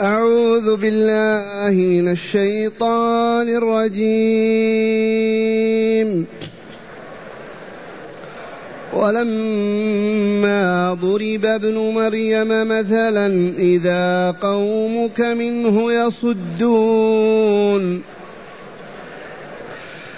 أعوذ بالله من الشيطان الرجيم. ولما ضرب ابن مريم مثلا إذا قومك منه يصدون.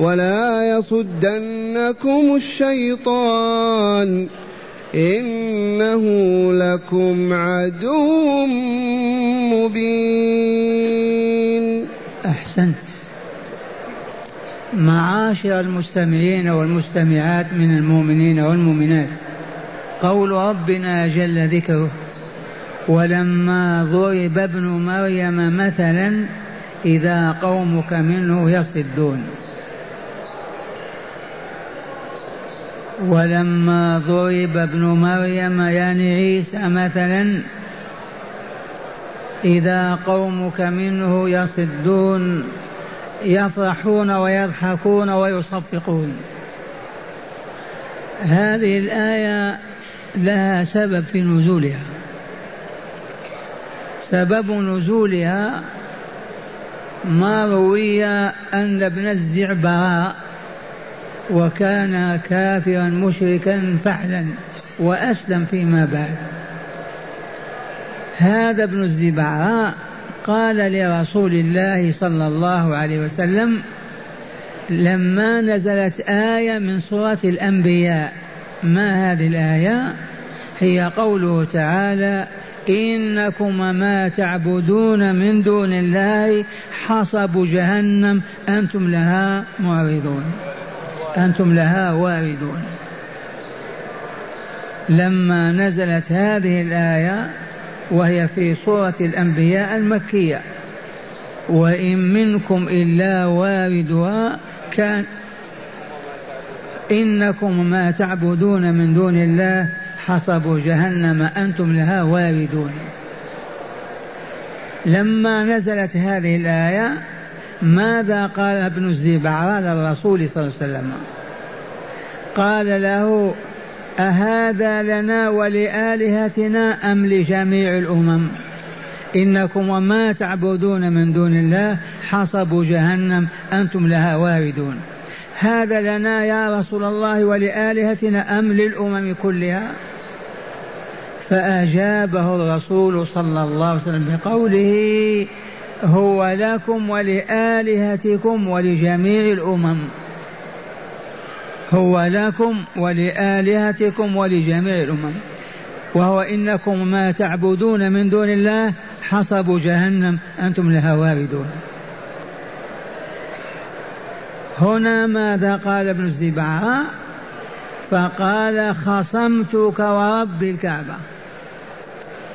ولا يصدنكم الشيطان إنه لكم عدو مبين. أحسنت. معاشر المستمعين والمستمعات من المؤمنين والمؤمنات قول ربنا جل ذكره ولما ضرب ابن مريم مثلا إذا قومك منه يصدون. ولما ضرب ابن مريم يعني عيسى مثلا إذا قومك منه يصدون يفرحون ويضحكون ويصفقون. هذه الآية لها سبب في نزولها. سبب نزولها ما روي أن ابن الزعبراء وكان كافرا مشركا فحلا وأسلم فيما بعد. هذا ابن الزبعاء قال لرسول الله صلى الله عليه وسلم لما نزلت آية من سورة الأنبياء. ما هذه الآية؟ هي قوله تعالى إنكم ما تعبدون من دون الله حصب جهنم أنتم لها معرضون. أنتم لها واردون. لما نزلت هذه الآية وهي في سورة الأنبياء المكية وإن منكم إلا واردها كان إنكم ما تعبدون من دون الله حصب جهنم أنتم لها واردون. لما نزلت هذه الآية ماذا قال ابن الزبعران للرسول صلى الله عليه وسلم؟ قال له أهذا لنا ولآلهتنا أم لجميع الأمم؟ إنكم وما تعبدون من دون الله حصب جهنم أنتم لها واردون. هذا لنا يا رسول الله ولآلهتنا أم للأمم كلها؟ فأجابه الرسول صلى الله عليه وسلم بقوله هو لكم ولآلهتكم ولجميع الأمم. هو لكم ولآلهتكم ولجميع الأمم. وهو إنكم ما تعبدون من دون الله حصب جهنم أنتم لها واردون. هنا ماذا قال ابن الزبعاء فقال خصمتك ورب الكعبة.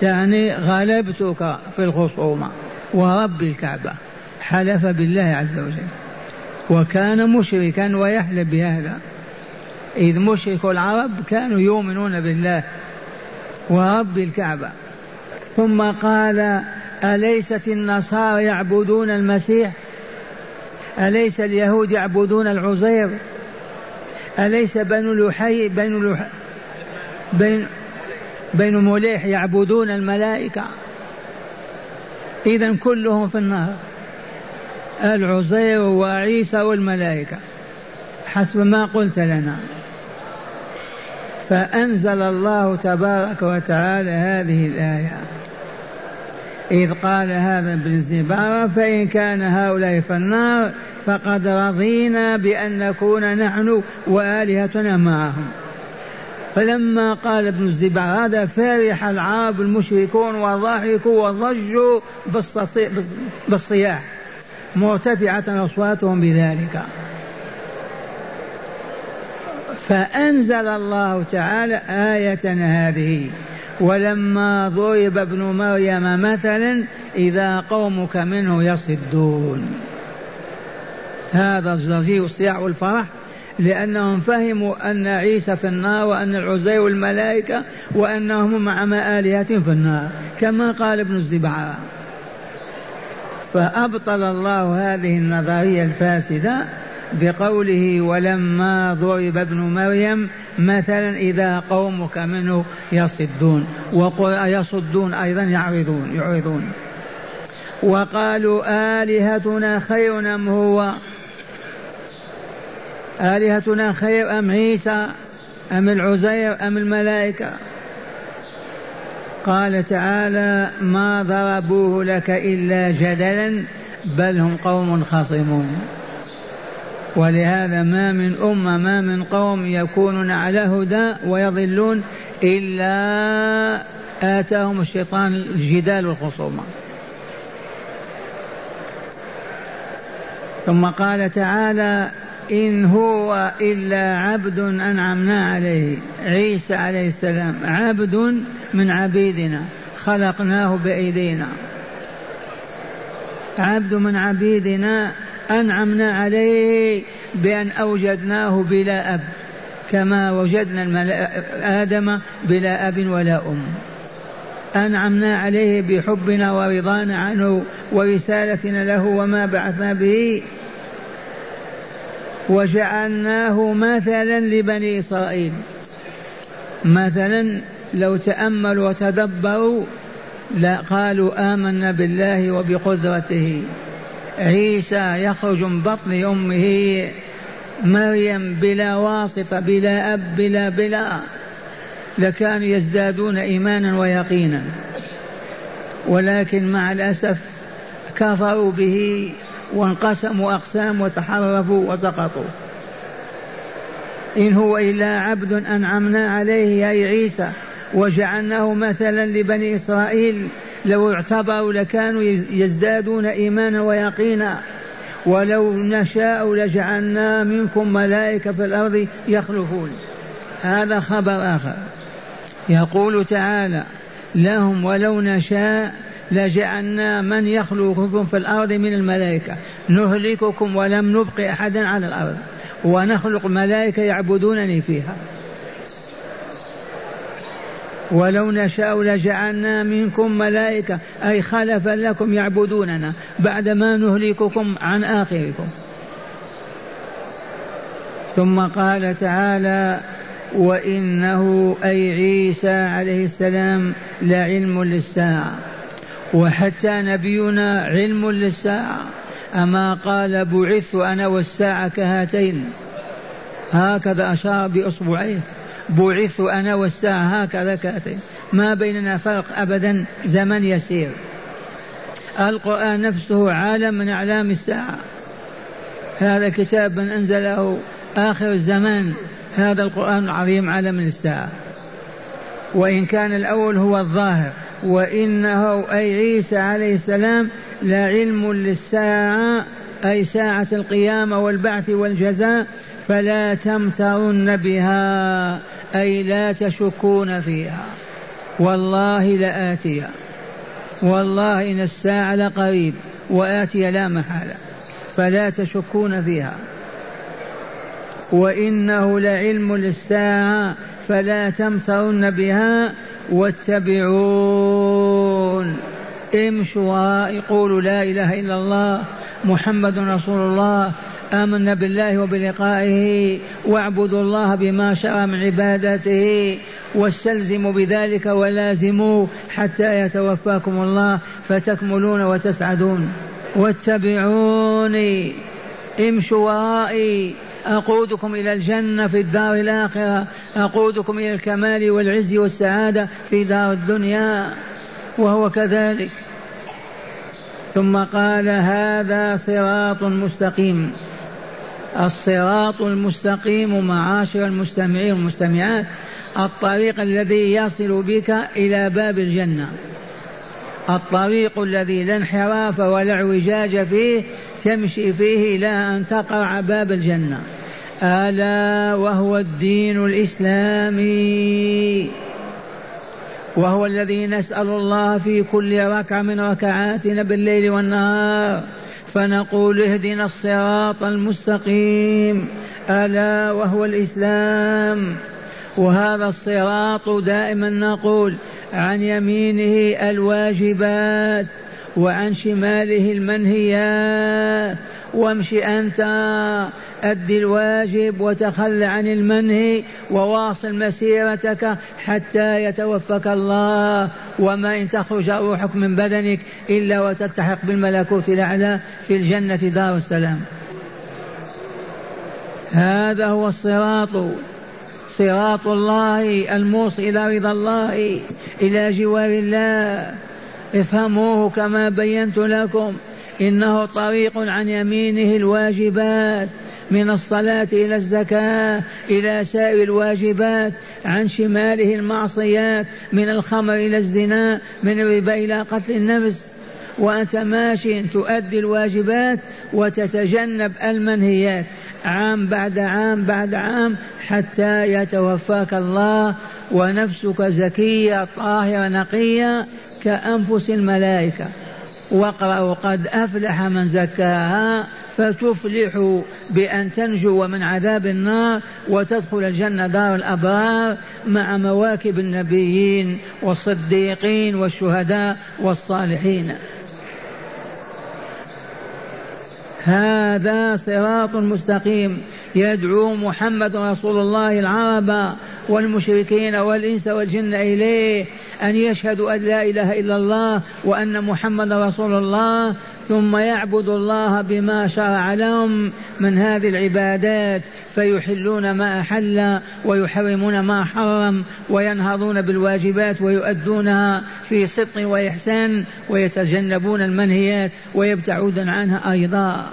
يعني غلبتك في الخصومة. ورب الكعبة حلف بالله عز وجل. وكان مشركا ويحلف بهذا. إذ مشرك العرب كانوا يؤمنون بالله ورب الكعبة. ثم قال أليست النصارى يعبدون المسيح؟ أليس اليهود يعبدون العزير؟ أليس بنو لحي بنو لح بين بين مليح يعبدون الملائكة؟ إذا كلهم في النار. العزير وعيسى والملائكة. حسب ما قلت لنا. فأنزل الله تبارك وتعالى هذه الآية. إذ قال هذا ابن الزبارة فإن كان هؤلاء في النار فقد رضينا بأن نكون نحن وآلهتنا معهم. فلما قال ابن الزبار هذا فرح العرب المشركون وضحكوا وضجوا بالصياح. مرتفعة أصواتهم بذلك. فأنزل الله تعالى آية هذه ولما ضرب ابن مريم مثلا إذا قومك منه يصدون. هذا الزجير والصياح والفرح. لأنهم فهموا أن عيسى في النار وأن العزير والملائكة وأنهم مع آلهتهم في النار كما قال ابن الزبعة. فأبطل الله هذه النظرية الفاسدة بقوله ولما ضرب ابن مريم مثلا إذا قومك منه يصدون يصدون أيضا يعرضون يعرضون. وقالوا آلهتنا خير أم هو؟ آلهتنا خير أم عيسى أم العزير أم الملائكة؟ قال تعالى ما ضربوه لك إلا جدلا بل هم قوم خصمون. ولهذا ما من أمة ما من قوم يكونون على هدى ويضلون إلا آتاهم الشيطان الجدال والخصومة. ثم قال تعالى إن هو إلا عبد أنعمنا عليه عيسى عليه السلام عبد من عبيدنا خلقناه بأيدينا. عبد من عبيدنا أنعمنا عليه بأن أوجدناه بلا أب كما وجدنا آدم بلا أب ولا أم. أنعمنا عليه بحبنا ورضانا عنه ورسالتنا له وما بعثنا به وجعلناه مثلا لبني إسرائيل. مثلا لو تأملوا وتدبروا قالوا آمنا بالله وبقدرته. عيسى يخرج من بطن أمه مريم بلا واسطة بلا أب بلا بلا. لكانوا يزدادون إيمانا ويقينا. ولكن مع الأسف كفروا به. وانقسموا أقسام وتحرفوا وسقطوا. إن هو إلا عبد أنعمنا عليه أي عيسى وجعلناه مثلا لبني إسرائيل لو اعتبروا لكانوا يزدادون إيمانا ويقينا. ولو نشاء لجعلنا منكم ملائكة في الأرض يخلفون. هذا خبر آخر. يقول تعالى لهم ولو نشاء لجعلنا من يخلقكم في الأرض من الملائكة. نهلككم ولم نبق أحدا على الأرض. ونخلق ملائكة يعبدونني فيها. ولو نشاء لجعلنا منكم ملائكة. أي خلفا لكم يعبدوننا بعدما نهلككم عن آخركم. ثم قال تعالى وإنه أي عيسى عليه السلام لعلم للساعة. وحتى نبينا علم للساعة. أما قال بعثت أنا والساعة كهاتين. هكذا أشار بإصبعيه. بعثت أنا والساعة هكذا كهاتين. ما بيننا فرق أبدا زمن يسير. القرآن نفسه عالم من أعلام الساعة. هذا كتاب من أنزله آخر الزمان. هذا القرآن العظيم عالم الساعة. وإن كان الأول هو الظاهر. وإنه أي عيسى عليه السلام لعلم للساعة أي ساعة القيامة والبعث والجزاء فلا تمترن بها أي لا تشكون فيها. والله لآتية والله إن الساعة لقريب وآتية لا محالة فلا تشكون فيها. وإنه لعلم للساعة فلا تمترن بها واتبعون. امشوا قولوا لا إله إلا الله محمد رسول الله آمنا بالله وبلقائه واعبدوا الله بما شرع من عبادته واستلزموا بذلك ولازموا حتى يتوفاكم الله فتكملون وتسعدون. واتبعوني. امشوا ورائي. أقودكم إلى الجنة في الدار الآخرة. أقودكم إلى الكمال والعز والسعادة في دار الدنيا. وهو كذلك. ثم قال هذا صراط مستقيم. الصراط المستقيم معاشر المستمعين والمستمعات. الطريق الذي يصل بك إلى باب الجنة. الطريق الذي لا انحراف ولا اعوجاج فيه تمشي فيه إلى أن تقرع باب الجنة. ألا وهو الدين الإسلامي. وهو الذي نسأل الله في كل ركعة من ركعاتنا بالليل والنهار. فنقول اهدنا الصراط المستقيم. ألا وهو الإسلام. وهذا الصراط دائما نقول عن يمينه الواجبات. وعن شماله المنهيات. وامش أنت أد الواجب وتخل عن المنهي وواصل مسيرتك حتى يتوفك الله. وما إن تخرج روحك من بدنك إلا وتلتحق بالملكوت الأعلى في الجنة دار السلام. هذا هو الصراط. صراط الله الموصل إلى رضا الله إلى جوار الله. افهموه كما بينت لكم. إنه طريق عن يمينه الواجبات من الصلاة إلى الزكاة إلى سائر الواجبات عن شماله المعصيات من الخمر إلى الزنا من الربا إلى قتل النفس. وأنت ماشي تؤدي الواجبات وتتجنب المنهيات. عام بعد عام بعد عام حتى يتوفاك الله ونفسك زكية طاهرة نقية. كأنفس الملائكة. واقرأوا قد أفلح من زكاها فتفلح بأن تنجو من عذاب النار وتدخل الجنة دار الأبرار مع مواكب النبيين والصديقين والشهداء والصالحين. هذا صراط مستقيم. يدعو محمد رسول الله العرب والمشركين والإنس والجن إليه أن يشهدوا أن لا إله إلا الله وأن محمد رسول الله ثم يعبد الله بما شرع لهم من هذه العبادات فيحلون ما أحل ويحرمون ما حرم وينهضون بالواجبات ويؤدونها في صدق وإحسان ويتجنبون المنهيات ويبتعدون عنها أيضا.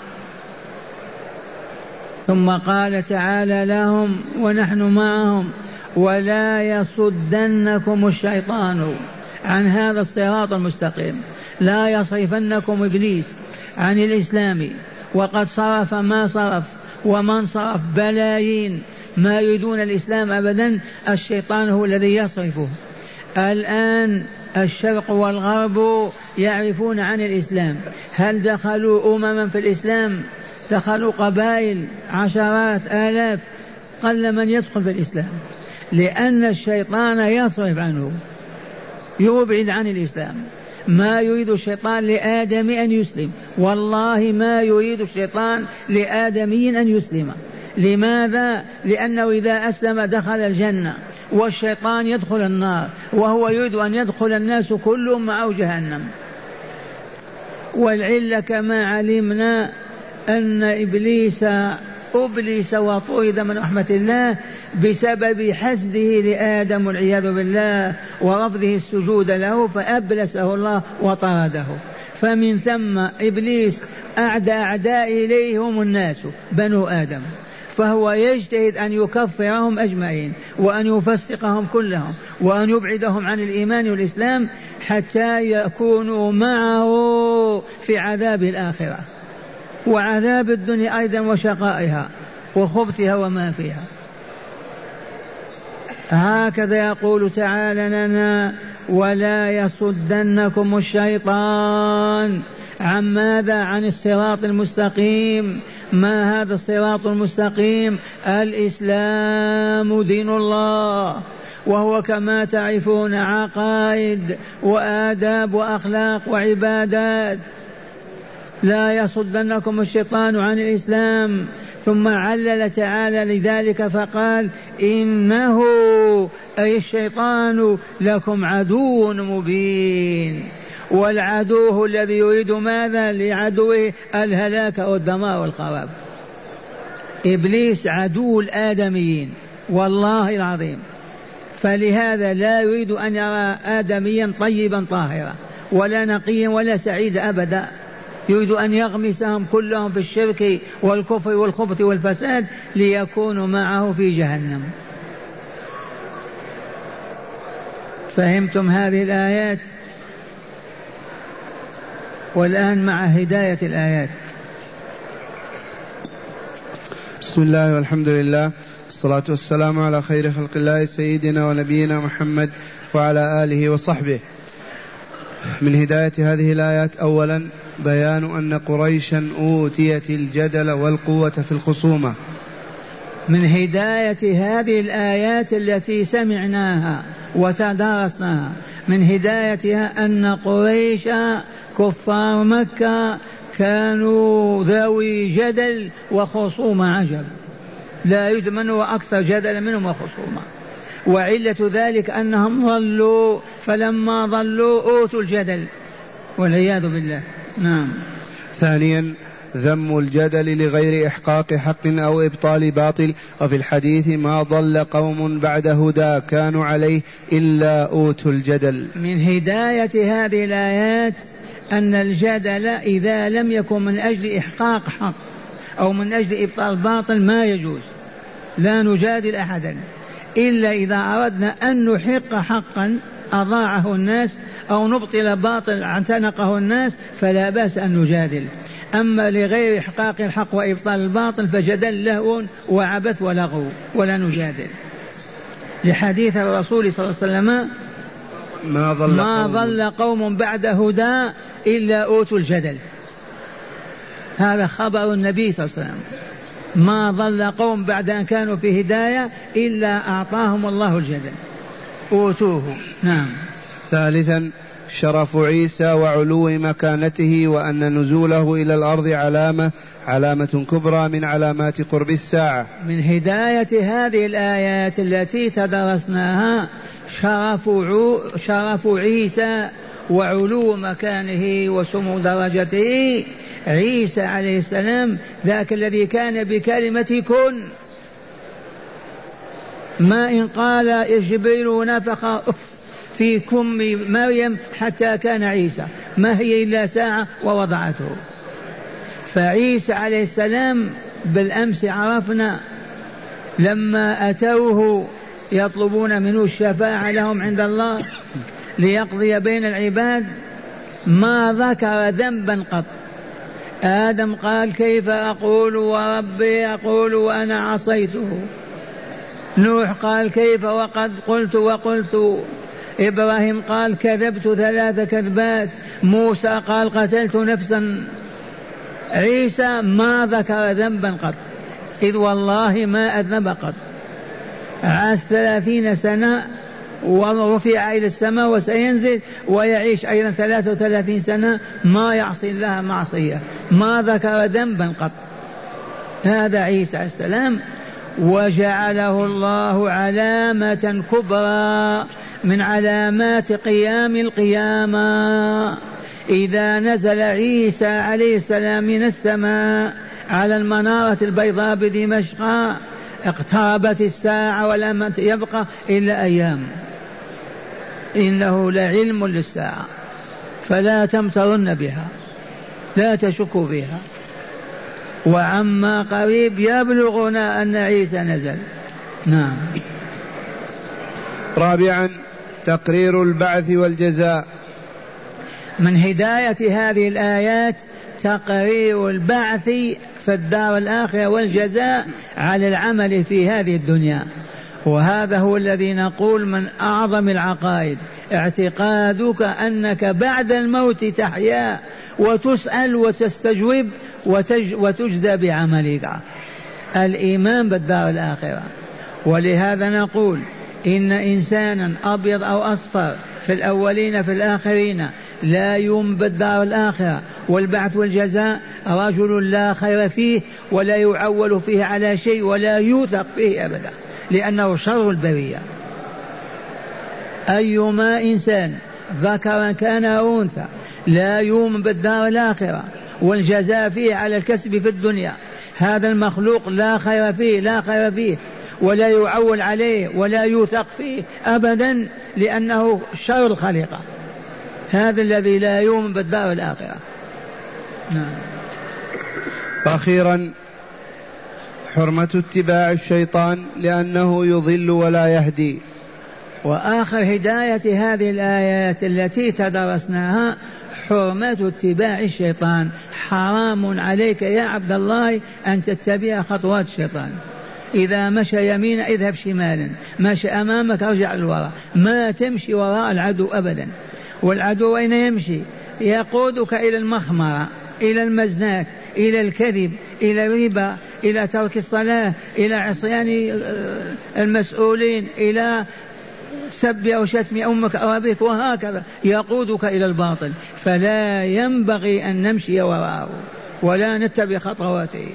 ثم قال تعالى لهم ونحن معهم ولا يصدنكم الشيطان عن هذا الصراط المستقيم. لا يصرفنكم إبليس عن الإسلام. وقد صرف ما صرف ومن صرف. بلايين ما يريدون الإسلام ابدا. الشيطان هو الذي يصرفه. الآن الشرق والغرب يعرفون عن الإسلام. هل دخلوا امما في الإسلام؟ دخلوا قبائل عشرات آلاف. قل من يدخل في الإسلام. لأن الشيطان يصرف عنه. يبعد عن الإسلام. ما يريد الشيطان لآدم أن يسلم. والله ما يريد الشيطان لآدمي أن يسلم. لماذا؟ لأنه إذا أسلم دخل الجنة. والشيطان يدخل النار. وهو يريد أن يدخل الناس كلهم معه جهنم. والعلة كما علمنا أن إبليس أبلس وطرد من رحمة الله بسبب حسده لآدم والعياذ بالله ورفضه السجود له فأبلسه الله وطرده. فمن ثم إبليس أعدى أعداء إليه هم الناس بنو آدم. فهو يجتهد أن يكفرهم أجمعين وأن يفسقهم كلهم وأن يبعدهم عن الإيمان والإسلام حتى يكونوا معه في عذاب الآخرة وعذاب الدنيا أيضا وشقائها وخبثها وما فيها. هكذا يقول تعالى لنا ولا يصدنكم الشيطان. عن ماذا؟ عن الصراط المستقيم. ما هذا الصراط المستقيم؟ الإسلام دين الله وهو كما تعرفون عقائد وآداب وأخلاق وعبادات. لا يصدنكم الشيطان عن الإسلام. ثم علل تعالى لذلك فقال إنه أي الشيطان لكم عدو مبين. والعدو الذي يريد ماذا؟ لعدوه الهلاك والدمار والخراب. إبليس عدو الآدميين والله العظيم. فلهذا لا يريد أن يرى آدميا طيبا طاهرا ولا نقيا ولا سعيدا أبدا. يريد أن يغمسهم كلهم في الشرك والكفر والخبث والفساد ليكونوا معه في جهنم. فهمتم هذه الآيات؟ والآن مع هداية الآيات. بسم الله والحمد لله. والصلاة والسلام على خير خلق الله سيدنا ونبينا محمد وعلى آله وصحبه. من هداية هذه الآيات أولا بيان أن قريشا أوتيت الجدل والقوة في الخصومة. من هداية هذه الآيات التي سمعناها وتدارسناها من هدايتها أن قريش كفار مكة كانوا ذوي جدل وخصومة عجب لا يوجد من هو أكثر جدلا منهم وخصومة. وعلة ذلك أنهم ضلوا فلما ضلوا أوتوا الجدل والعياذ بالله. نعم. ثانيا ذم الجدل لغير إحقاق حق أو إبطال باطل وفي الحديث ما ضل قوم بعد هدى كانوا عليه إلا أوتوا الجدل. من هداية هذه الآيات أن الجدل إذا لم يكن من أجل إحقاق حق أو من أجل إبطال باطل ما يجوز. لا نجادل أحدا. إلا إذا أردنا أن نحق حقا أضاعه الناس أو نبطل باطل اعتنقه الناس فلا بأس أن نجادل. أما لغير إحقاق الحق وإبطال الباطل فجدل لهو وعبث ولغو ولا نجادل. لحديث الرسول صلى الله عليه وسلم ما ضل ما قوم. ضل قوم بعد هدى إلا أوتوا الجدل. هذا خبر النبي صلى الله عليه وسلم. ما ضل قوم بعد أن كانوا في هداية إلا أعطاهم الله الجدل. أوتوه. نعم. ثالثا شرف عيسى وعلو مكانته وأن نزوله إلى الأرض علامة علامة كبرى من علامات قرب الساعة. من هداية هذه الآيات التي تدرسناها شرف عو شرف عيسى وعلو مكانه وسمو درجته. عيسى عليه السلام ذاك الذي كان بكلمة كن. ما إن قال جبريل نفخ أف. في كم مريم حتى كان عيسى. ما هي إلا ساعة ووضعته. فعيسى عليه السلام بالأمس عرفنا لما أتوه يطلبون منه الشفاعة لهم عند الله ليقضي بين العباد ما ذكر ذنبا قط. آدم قال كيف أقول وربي أقول وأنا عصيته؟ نوح قال كيف وقد قلت وقلت؟ إبراهيم قال كذبت ثلاث كذبات موسى قال قتلت نفسا. عيسى ما ذكر ذنبا قط إذ والله ما أذنب قط. عاش ثلاثين سنة ورفع إلى السماء وسينزل ويعيش أيضا ثلاثة وثلاثين سنة ما يعصي الله معصية ما ذكر ذنبا قط. هذا عيسى عليه السلام. وجعله الله علامة كبرى. من علامات قيام القيامة. إذا نزل عيسى عليه السلام من السماء على المنارة البيضاء بدمشق اقتربت الساعة ولم يبقى إلا أيام. إنه لعلم للساعة. فلا تمترن بها لا تشكوا بها. وعما قريب يبلغنا أن عيسى نزل. نعم. رابعا تقرير البعث والجزاء. من هداية هذه الآيات تقرير البعث في الدار الآخرة والجزاء على العمل في هذه الدنيا. وهذا هو الذي نقول من أعظم العقائد. اعتقادك أنك بعد الموت تحيا وتسأل وتستجوب وتج وتجزى بعملك. الإيمان بالدار الآخرة. ولهذا نقول إن إنسانا أبيض أو أصفر في الأولين في الآخرين لا يؤمن بالدار الآخرة والبعث والجزاء رجل لا خير فيه ولا يعول فيه على شيء ولا يوثق فيه أبدا لأنه شر البرية. أيما إنسان ذكر كان أو أنثى لا يؤمن بالدار الآخرة والجزاء فيه على الكسب في الدنيا هذا المخلوق لا خير فيه لا خير فيه. ولا يعول عليه ولا يوثق فيه أبدا لأنه شر الخليقة. هذا الذي لا يؤمن بالدار الآخرة. نعم. وأخيرا حرمة اتباع الشيطان لأنه يضل ولا يهدي. وآخر هداية هذه الآيات التي تدرسناها حرمة اتباع الشيطان. حرام عليك يا عبد الله أن تتبع خطوات الشيطان. إذا مشى يمينا اذهب شمالا. مشى أمامك أرجع للوراء. ما تمشي وراء العدو أبدا. والعدو أين يمشي؟ يقودك إلى المخمرة إلى المزنات إلى الكذب إلى الربا إلى ترك الصلاة إلى عصيان آه، المسؤولين إلى سب أو شتم أمك أو أبيك وهكذا. يقودك إلى الباطل. فلا ينبغي أن نمشي وراءه. ولا نتبع خطواته.